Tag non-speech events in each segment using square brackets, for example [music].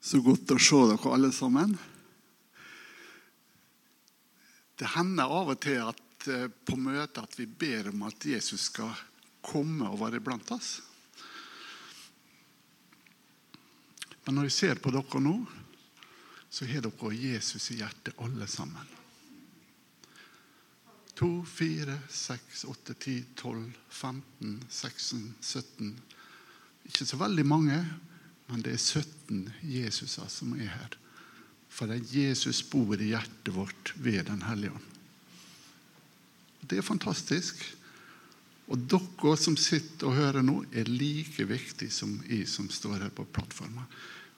Så godt å se dere alle sammen. Det hender av og til at eh, på møtet at vi ber om at Jesus skal komme og være blant oss. Men når jeg ser på dere nå, så har dere Jesus i hjertet, alle sammen. To, fire, seks, åtte, ti, tolv, 15, 16, 17 Ikke så veldig mange, men det er 17 Jesuser som er her. For det er Jesus bor i hjertet vårt ved Den hellige ånd. Det er fantastisk. Og dere som sitter og hører nå, er like viktig som jeg som står her på plattformen.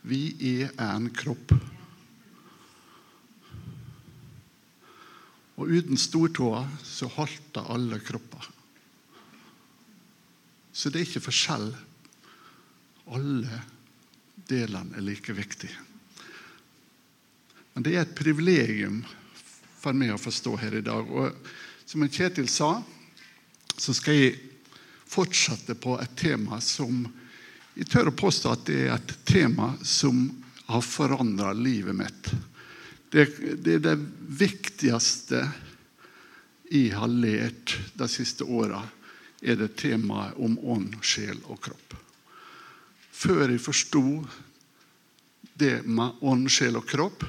Vi er en kropp. Og uten stortåa så halter alle kropper. Så det er ikke forskjell. Alle delene er like viktig. Men det er et privilegium for meg å forstå her i dag. Og som Kjetil sa, så skal jeg fortsette på et tema som jeg tør å påstå at det er et tema som har forandra livet mitt. Det, det, er det viktigste jeg har lært de siste åra, er det temaet om ånd, sjel og kropp. Før jeg forsto det med ånd, sjel og kropp,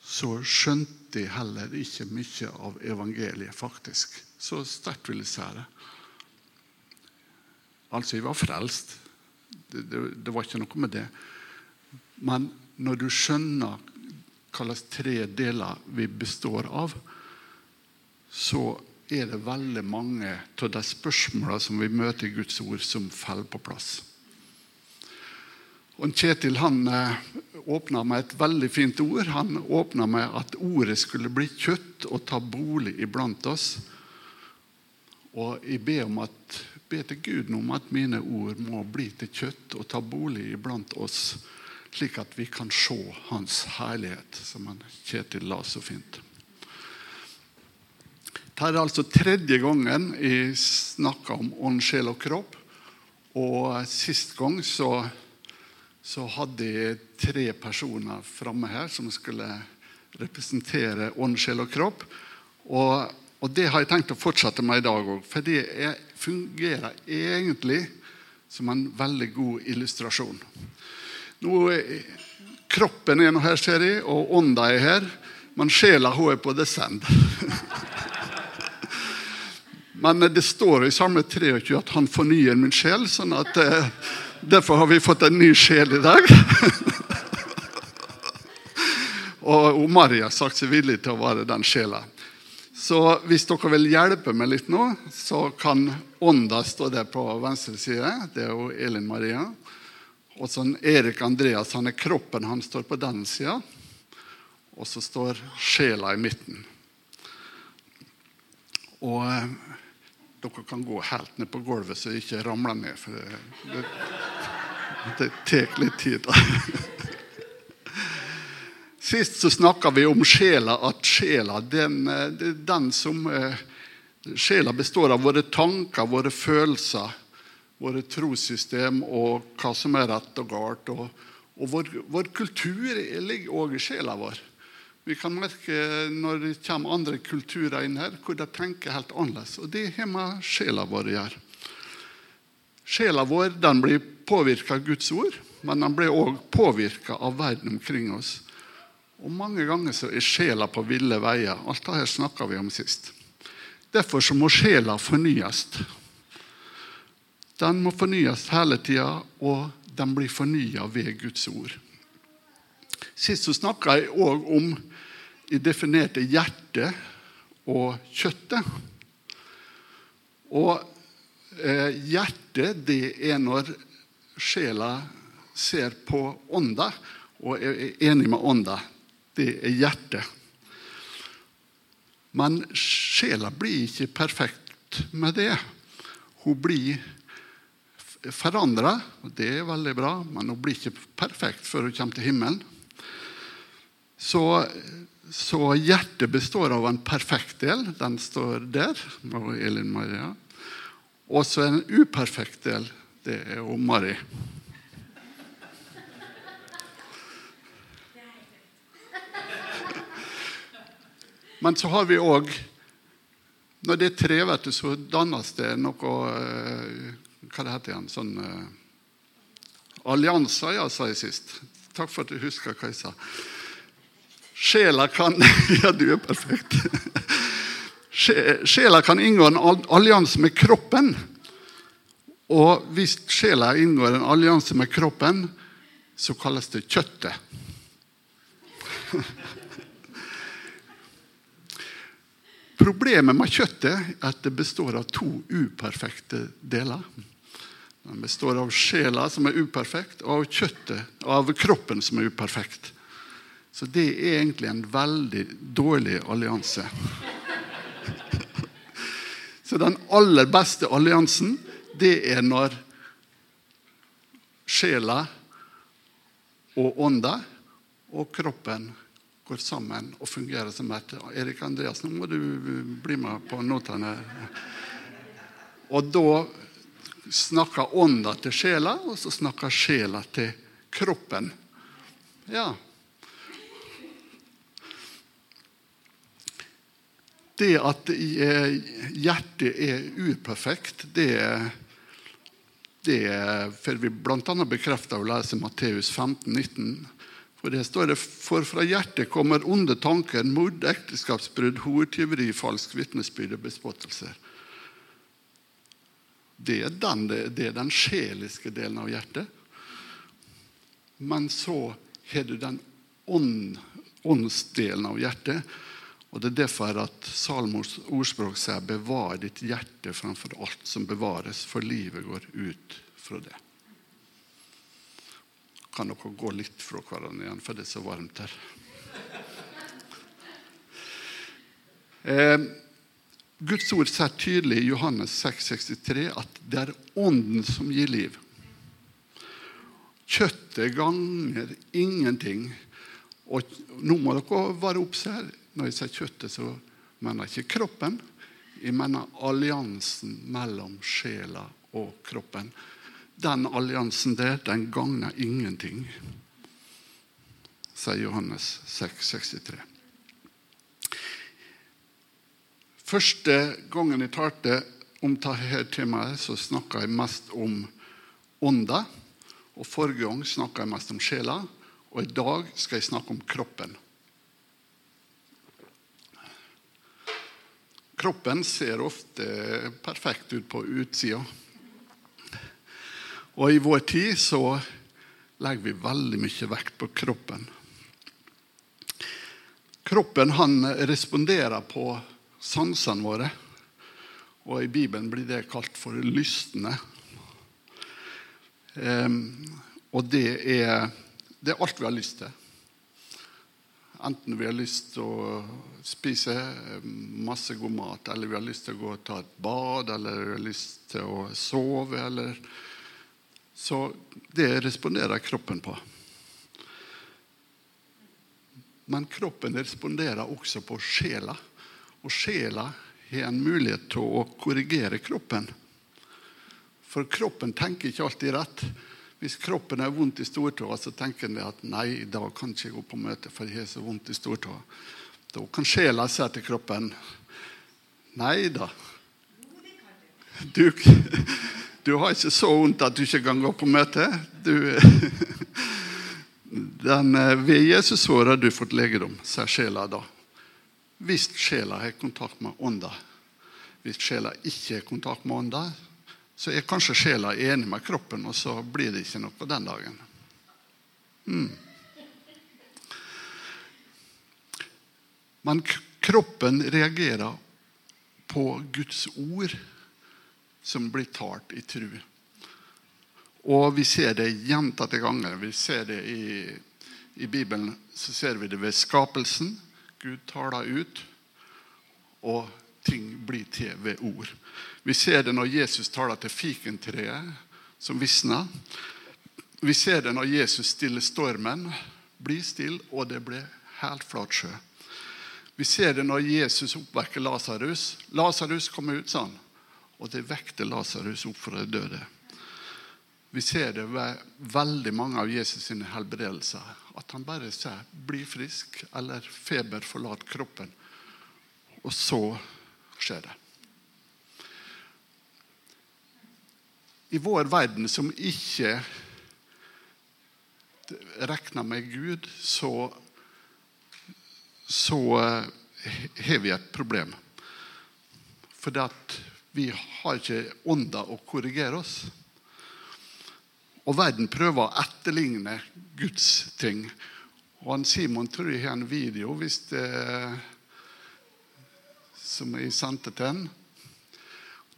så skjønte jeg heller ikke mye av evangeliet, faktisk. Så sterkt vil jeg si det. Altså, jeg var frelst. Det, det, det, var ikke noe med det. Men når du skjønner hvilke tre deler vi består av, så er det veldig mange av de spørsmålene som vi møter i Guds ord, som faller på plass. Og Kjetil han eh, åpna med et veldig fint ord. Han åpna med at ordet skulle bli kjøtt og ta bolig iblant oss. Og jeg ber, at, ber til Gud om at mine ord må bli til kjøtt og ta bolig iblant oss, slik at vi kan se Hans herlighet, som han Kjetil la så fint. Dette er altså tredje gangen jeg snakker om ånd, sjel og kropp. Og Sist gang så, så hadde jeg tre personer framme her som skulle representere ånd, sjel og kropp. Og, og, det har jeg tenkt å fortsette med i dag òg, for det er, fungerer egentlig som en veldig god illustrasjon. Nå, kroppen er nå her, ser jeg, og ånda er her, men sjela hun er på descend. [laughs] Men det står i samme 23 at han fornyer min sjel. sånn at eh, Derfor har vi fått en ny sjel i dag. [laughs] og Maria har sagt seg villig til å være den sjela. Så hvis dere vil hjelpe meg litt nå, så kan ånda stå der på venstre side. Det er jo Elin Maria. Og sånn Erik Andreas han er kroppen, han står på den sida. Og så står sjela i midten. Og dere kan gå helt ned på gulvet så jeg ikke ramler ned. For det, det, det tar litt tid. [laughs] Sist så snakka vi om sjela, at sjela den, den som eh, Sjela består av våre tanker, våre følelser, våre trossystem og hva som er rett og galt. Og, og vår, vår, kultur ligger òg i sjela vår. Vi kan merke når det kommer andre kulturer inn her, hvor de tenker helt annerledes. Og det har med sjela vår å gjøre. Sjela vår den blir påvirka av Guds ord, men den blir òg påvirka av verden omkring oss. Og Mange ganger så er sjela på ville veier. Alt dette snakka vi om sist. Derfor så må sjela fornyes. Den må fornyes hele tida, og den blir fornya ved Guds ord. Sist så snakka jeg òg om definerte hjertet og kjøttet. Og eh, hjertet, det er når sjela ser på ånda og er enig med ånda. Det er hjertet. Men sjela blir ikke perfekt med det. Hun blir forandra, og det er veldig bra, men hun blir ikke perfekt før hun kommer til himmelen. Så, så hjertet består av en perfekt del. Den står der. Og Elin Maria. Og så en uperfekt del. Det er om Mari. Men så har vi òg Når det er tre, så dannes det noe eh, Hva det heter det igjen? Sånn eh, Allianser, ja, sa jeg sist. Takk for at du husker hva jeg sa. Sjela kan [laughs] Ja, du er perfekt. Sjela kan inngå en allianse med kroppen. Og hvis sjela inngår en allianse med kroppen, så kalles det kjøttet. [laughs] Problemet med kjøttet er at det består av to uperfekte deler. Den består av sjela, som er uperfekt, og av kjøttet, av kroppen, som er uperfekt. Så det er egentlig en veldig dårlig allianse. [laughs] Så den aller beste alliansen, det er når sjela og ånda og kroppen går sammen og fungerer som et Erik Andreas, nå må du bli med på notene. Og da snakker ånda til sjela, og så snakker sjela til kroppen. Ja, Det at eh, hjertet er uperfekt, det, det får vi bl.a. bekrefta av å lese Matteus 15, 19. For det står det, for fra hjertet kommer onde tanker, mord, ekteskapsbrudd, hortyveri, falsk vitnesbyrd og bespottelser. Det er, den, det er den sjeliske delen av hjertet. Men så har du den ånd, åndsdelen av hjertet og Det er derfor at Salmos ordspråk sier 'bevar ditt hjerte framfor alt som bevares', for livet går ut fra det. Kan dere gå litt fra hverandre igjen, for det er så varmt her? Eh, Guds ord sier tydelig i Johannes 6,63 at det er Ånden som gir liv. Kjøttet ganger ingenting. Og nå må dere være obs her. Når jeg sier kjøttet, så mener jeg ikke kroppen. Jeg mener alliansen mellom sjela og kroppen. Den alliansen der, den gagner ingenting, sier Johannes 6, 63. Første gangen jeg talte om dette temaet, så snakka jeg mest om ånda. Og Forrige gang snakka jeg mest om sjela, og i dag skal jeg snakke om kroppen. Kroppen ser ofte perfekt ut på utsida. Og i vår tid så legger vi veldig mye vekt på kroppen. Kroppen han responderer på sansene våre. Og i Bibelen blir det kalt for lystne. Um, og det er, det er alt vi har lyst til. Enten vi har lyst til å spise masse god mat, eller vi har lyst til å gå og ta et bad, eller vi har lyst til å sove, eller Så det responderer kroppen på. Men kroppen responderer også på sjela. Og sjela har en mulighet til å korrigere kroppen. For kroppen tenker ikke alltid rett. Hvis kroppen er vondt i stortåa, så tenker en at nei, i dag kan ikke jeg gå på møte, for jeg har så vondt i stortåa. Da kan sjela si til kroppen nei da. Du, du, har ikke så vondt at du ikke kan gå på møte. Du, den, eh, ved Jesus sår har du fått legedom, sier sjela da. Hvis sjela har kontakt med ånda. Hvis sjela ikke har kontakt med ånda, så er kanskje sjela enig med kroppen, og så blir det ikke noe den dagen. Mm. Men kroppen reagerer på Guds ord som blir talt i tru. Og vi ser det gjentatte ganger. Vi ser det i, i Bibelen så ser vi det ved skapelsen. Gud taler ut, og ting blir til ved ord. Vi ser det når Jesus taler til fikentreet som visner. Vi ser det når Jesus stiller stormen. Bli still, og det ble helt flat sjø. Vi ser det når Jesus oppvekker Lasarus. Lasarus kommer ut, sånn, Og det vekter Lasarus opp fra de døde. Vi ser det ved veldig mange av Jesus' sine helbredelser. At han bare sier 'bli frisk', eller 'feber forlat kroppen'. og så skjer det. I vår verden som ikke regner med Gud, så, så har vi et problem. For vi har ikke ånda å korrigere oss. Og verden prøver å etterligne Guds ting. Og han Simon tror jeg har en video hvis det, som jeg sendte til ham.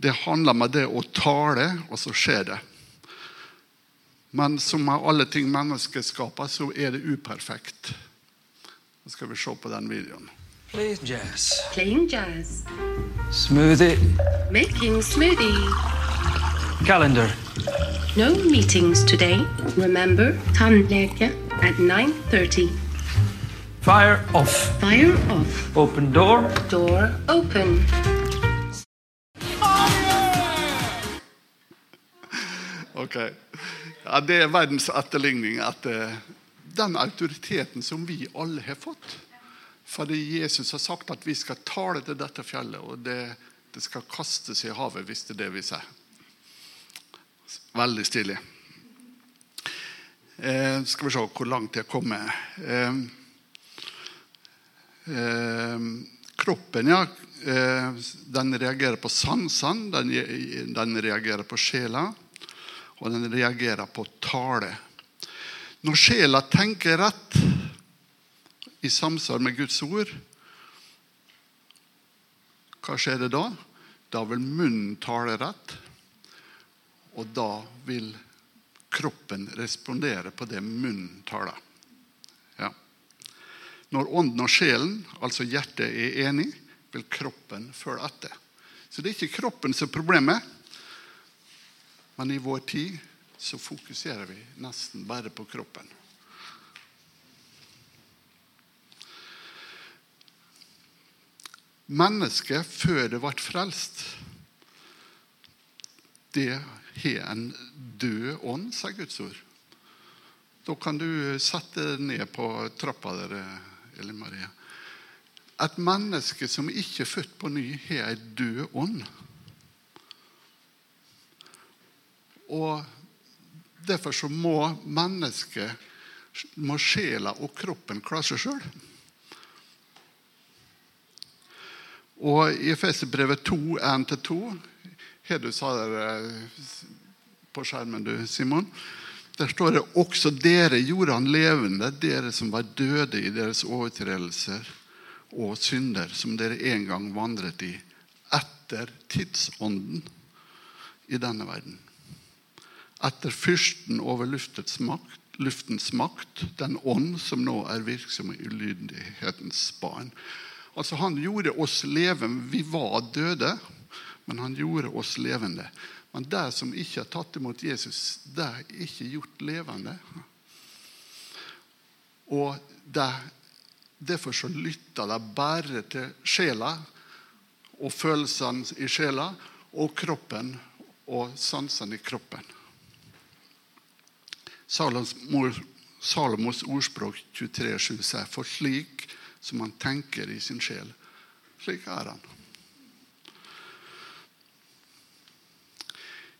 Det handler om det å tale, og så skjer det. Men som med alle ting mennesket skaper, så er det uperfekt. Nå skal vi se på den videoen. Playing jazz. Playing jazz. Smoothie. Making smoothie. Calendar. No meetings today. Remember, tannleke at 9.30. Fire off. Fire off. Open door. Door open. Ok. Ja, det er verdens etterligning at den autoriteten som vi alle har fått. Fordi Jesus har sagt at vi skal tale til dette fjellet, og det, det skal kastes i havet hvis det er det vi sier. Veldig stilig. Eh, skal vi se hvor langt jeg kommer. Eh, eh, kroppen, ja. Eh, den reagerer på sansene, den, den reagerer på sjela, og den reagerer på tale. Når sjela tenker rett i samsvar med Guds ord, hva skjer det da? Da vil munnen tale rett, og da vil kroppen respondere på det munnen taler. Når ånden og sjelen, altså hjertet, er enig, vil kroppen følge etter. Så det er ikke kroppen som er problemet, men i vår tid så fokuserer vi nesten bare på kroppen. Mennesket før det ble frelst, det har en død ånd, sier Guds ord. Da kan du sette deg ned på trappa der, Elin Maria, at mennesket som ikke er født på ny, har en død ånd. Og Derfor så må mennesket, må sjela og kroppen klare seg sjøl. Og i Efeserbrevet 2, 1-2 Har du sa det på skjermen, du, Simon? Der står det også dere gjorde han levende, dere som var døde i deres overtredelser og synder, som dere en gang vandret i, etter tidsånden i denne verden etter fyrsten over luftets makt, luftens makt, den ånd som nå er virksom i ulydighetens barn. Altså Han gjorde oss levende. Vi var døde, men han gjorde oss levende. Men det som ikke har tatt imot Jesus, det er ikke gjort levende. Og det, Derfor så lytter de bare til sjela og følelsene i sjela og kroppen og sansene i kroppen. Salomos ordspråk 23,7 sier for slik som han tenker i sin sjel, slik er han.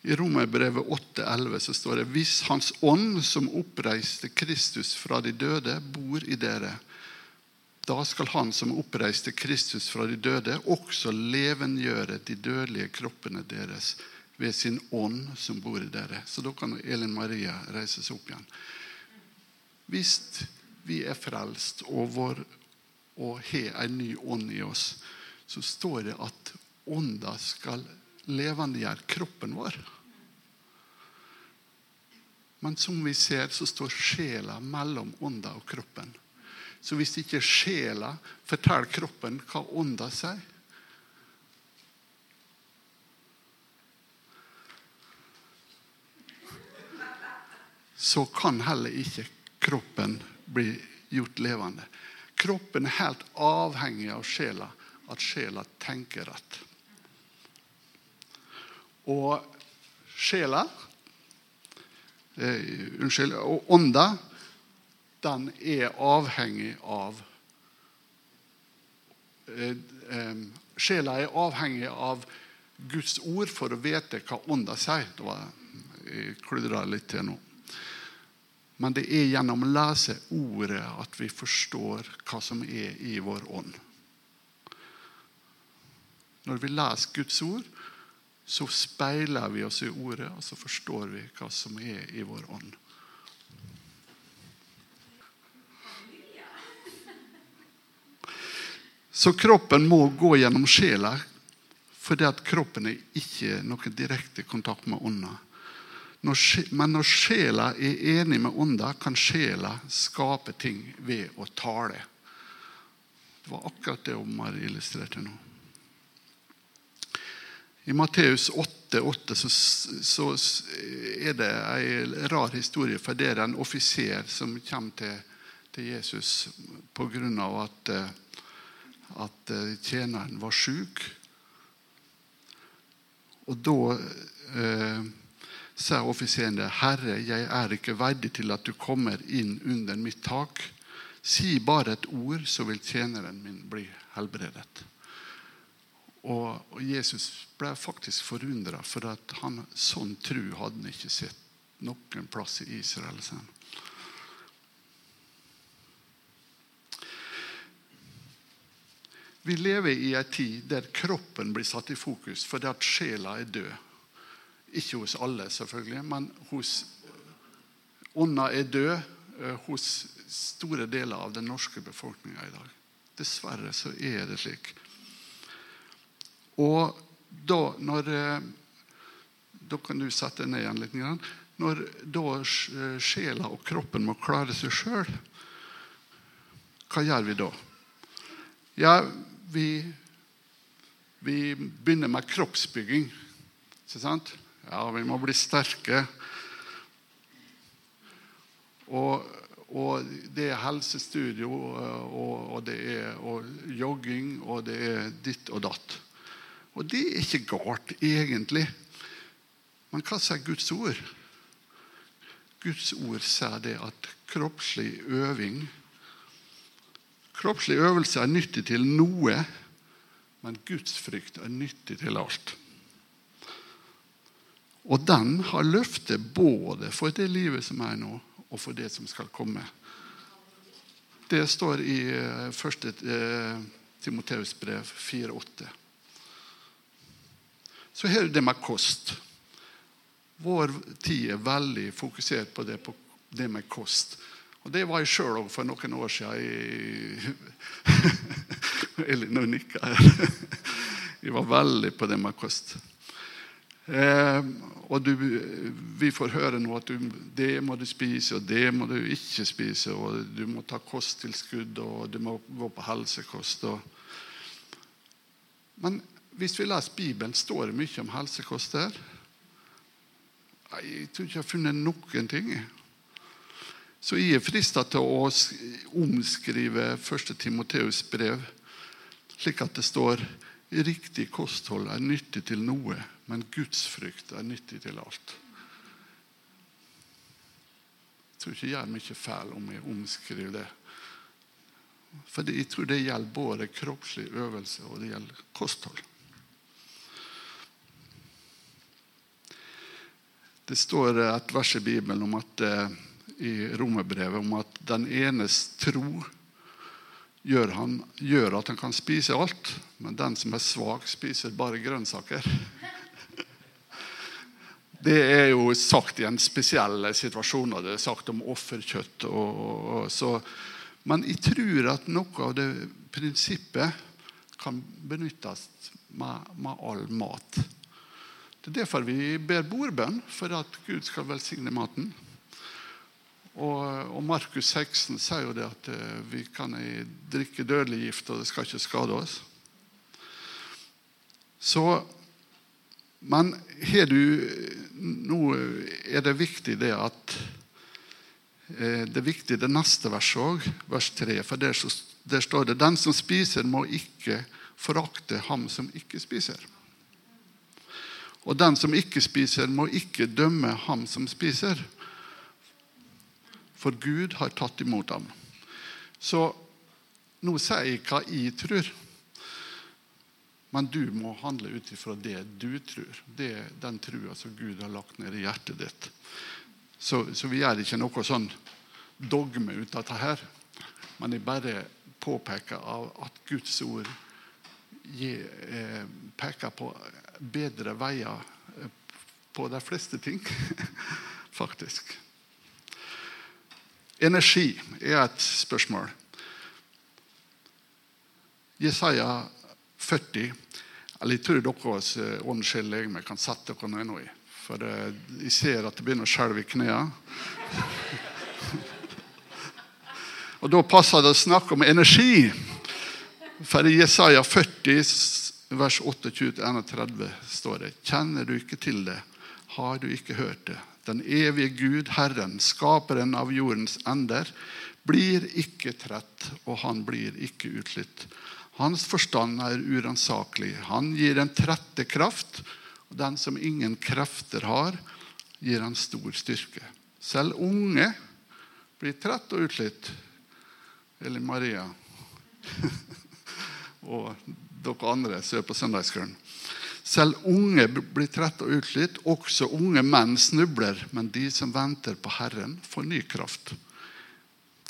I Romerbrevet 8,11 så står det hvis Hans ånd, som oppreiste Kristus fra de døde, bor i dere, da skal Han som oppreiste Kristus fra de døde, også levengjøre de dødelige kroppene deres ved sin ånd som bor i dere. Så da kan Elin Maria reise seg opp igjen. Hvis vi er frelst og, vår, og har en ny ånd i oss, så står det at ånda skal levendegjøre kroppen vår. Men som vi ser, så står sjela mellom ånda og kroppen. Så hvis ikke sjela forteller kroppen hva ånda sier, så kan heller ikke kroppen bli gjort levende. Kroppen er helt avhengig av sjela, at sjela tenker rett. Og sjela eh, Unnskyld. Og ånda, den er avhengig av eh, eh, Sjela er avhengig av Guds ord for å vite hva ånda sier. Det var, jeg kludra litt til nå. Men det er gjennom å lese ordet at vi forstår hva som er i vår ånd. Når vi leser Guds ord, så speiler vi oss i ordet, og så forstår vi hva som er i vår ånd. Så kroppen må gå gjennom sjela, fordi at kroppen er ikke noe direkte kontakt med ånda. Men når sjela er enig med ånda, kan sjela skape ting ved å tale. Det var akkurat det Omar illustrerte nå. I Matteus 8, 8 så, så er det en rar historie. For det er en offiser som kommer til, til Jesus pga. at, at eh, tjeneren var sjuk. Og da eh, sa offiseren det. 'Herre, jeg er ikke verdig til at du kommer inn under mitt tak.' 'Si bare et ord, så vil tjeneren min bli helbredet.' Og, Jesus ble faktisk forundra, for at han, sånn tru hadde han ikke sett noen plass i Israel. Sen. Vi lever i en tid der kroppen blir satt i fokus fordi at sjela er død. Ikke hos alle, selvfølgelig, men hos ånda er død eh, hos store deler av den norske befolkninga i dag. Dessverre så er det slik. Og da når eh, Da kan du sette ned igjen litt. Når da sjela og kroppen må klare seg sjøl, hva gjør vi da? Ja, vi, vi begynner med kroppsbygging. Ikke sant? Ja, vi må bli sterke. Og, og det er helsestudio, og, og det er og jogging, og det er ditt og datt. Og det er ikke galt, egentlig. Men hva sier Guds ord? Guds ord sier det at kroppslig øving Kroppslig øvelse er nyttig til noe, men Guds frykt er nyttig til alt. Og den har løftet både for det livet som er nå, og for det som skal komme. Det står i første eh, Timoteus brev 4,8. Så har er det med kost. Vår tid er veldig fokusert på det, på det med kost. Og det var jeg sjøl òg for noen år siden. i- [laughs] Elin nå nikker her. Jeg var veldig på det med kost. Eh, og du, vi får høre nå at du, det må du spise, og det må du ikke spise. Og du må ta kosttilskudd, og du må gå på helsekost. Og... Men hvis vi leser Bibelen, står det mye om helsekost der. Jeg tror ikke jeg har funnet noen ting. Så jeg er frista til å omskrive 1. Timoteus brev slik at det står riktig kosthold er nyttig til noe, men gudsfrykt er nyttig til alt. Jeg tror ikke jeg gjør mye feil om jeg omskriver det. For jeg tror det gjelder både kroppslig øvelse og det gjelder kosthold. Det står et vers i Bibelen om at, eh, i romerbrevet om at den enes tro gjør, han, gjør at han kan spise alt, men den som er svak, spiser bare grønnsaker. [laughs] Det er jo sagt i en spesiell situasjon, og det er sagt om offerkjøtt. Og, og, så, men jeg tror at noe av det prinsippet kan benyttes med, med all mat. Det er derfor vi ber bordbønn, for at Gud skal velsigne maten. Og, og Markus 16 sier jo det at eh, vi kan eh, drikke dødelig gift, og det skal ikke skade oss. Så, men du Nå er det viktig det at eh, Det er viktig det neste verset òg, vers 3. For der, der står det Den som spiser, må ikke forakte ham som ikke spiser. Og den som ikke spiser, må ikke dømme ham som spiser for Gud har tatt imot ham. Så nå sier jeg hva jeg tror. Men du må handle ut ifra det du tror. Det er den trua som Gud har lagt ned i hjertet ditt. Så, så vi gjør ikke noe sånn dogme ut av dette. Men jeg bare påpeker at Guds ord eh, peker på bedre veier eh, på de fleste ting, [laughs] faktisk. Energi er et spørsmål. Jesaja 40 eller Jeg tror deres ånd, sjel, legeme kan sette dere noe i. For eh, jeg ser at det begynner å skjelve i knærne. [laughs] Og Da passer det å snakke om energi. For i Jesaja 40, vers 28-31 står det Kjenner du ikke til det? Har du ikke hørt det? Den evige Gud, Herren, skaperen av jordens ender, blir ikke trett, og han blir ikke utslitt. Hans forstand er uransakelig. Han gir en trette kraft, og den som ingen krefter har, gir han stor styrke. Selv unge blir trett og utslitt. Eller Maria. [laughs] og dere andre som er på søndagskvelden. Selv unge blir trette og utslitt. Også unge menn snubler, men de som venter på Herren, får ny kraft.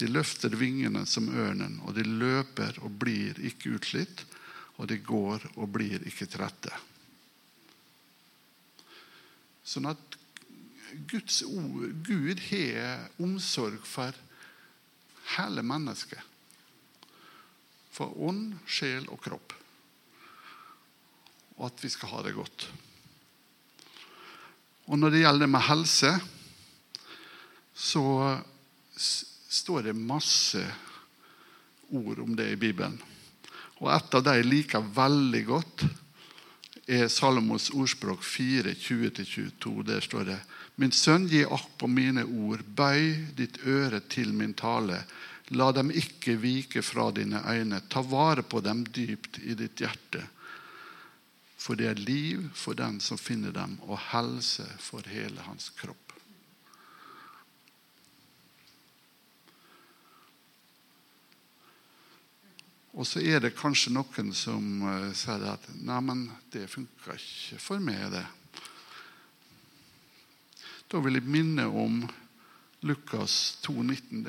De løfter vingene som ørnen, og de løper og blir ikke utslitt. Og de går og blir ikke trette. Sånn at Guds ord, Gud har omsorg for hele mennesket. For ånd, sjel og kropp. Og at vi skal ha det godt. Og når det gjelder med helse, så står det masse ord om det i Bibelen. Og et av de jeg liker veldig godt, er Salomos ordspråk 4, 20-22. Der står det Min sønn, gi akt på mine ord, bøy ditt øre til min tale. La dem ikke vike fra dine øyne. Ta vare på dem dypt i ditt hjerte. For det er liv for den som finner dem, og helse for hele hans kropp. Og så er det kanskje noen som uh, sier at 'Neimen, det funka ikke for meg. det. Da vil jeg minne om Lukas 2,19.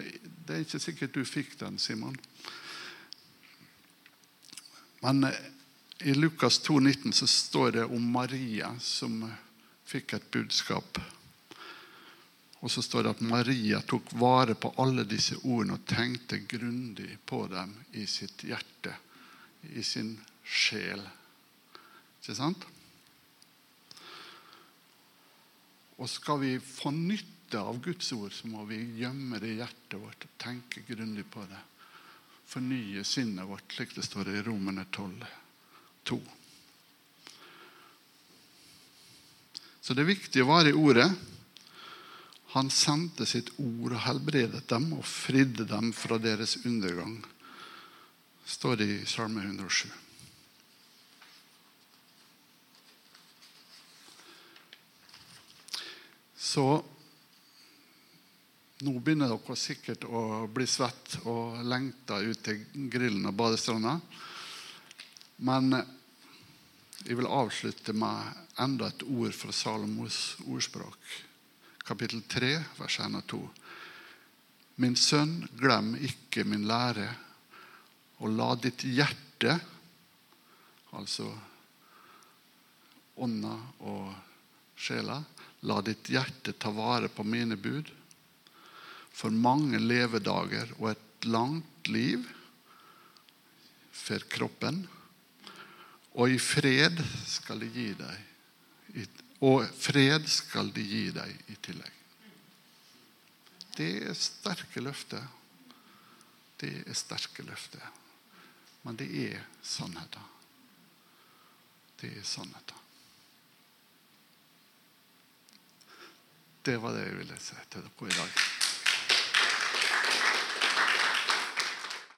Det er ikke sikkert du fikk den, Simon. Men uh, i Lukas 2,19 så står det om Maria som fikk et budskap. Og så står det at Maria tok vare på alle disse ordene og tenkte grundig på dem i sitt hjerte, i sin sjel. Ikke sant? Og skal vi få nytte av Guds ord, så må vi gjemme det i hjertet vårt og tenke grundig på det. Fornye sinnet vårt, slik det står i Romerne 12, 2. Så det er viktig å være i ordet. Han sendte sitt ord og helbredet dem og fridde dem fra deres undergang. står det i Salme 107. Så nå begynner dere sikkert å bli svett og lengte ut til grillen og badestranda. Men jeg vil avslutte med enda et ord fra Salomos ordspråk kapittel 3, vers 1 og 2. Min sønn, glem ikke min lære, og la ditt hjerte, altså ånda og sjela, la ditt hjerte ta vare på mine bud. For mange levedager og et langt liv for kroppen, og i fred skal de gi deg og fred skal de gi deg i tillegg. Det er sterke løfter. Det er sterke løfter. Men det er sannheten. Det er sannheten. Det var det jeg ville si til dere i dag.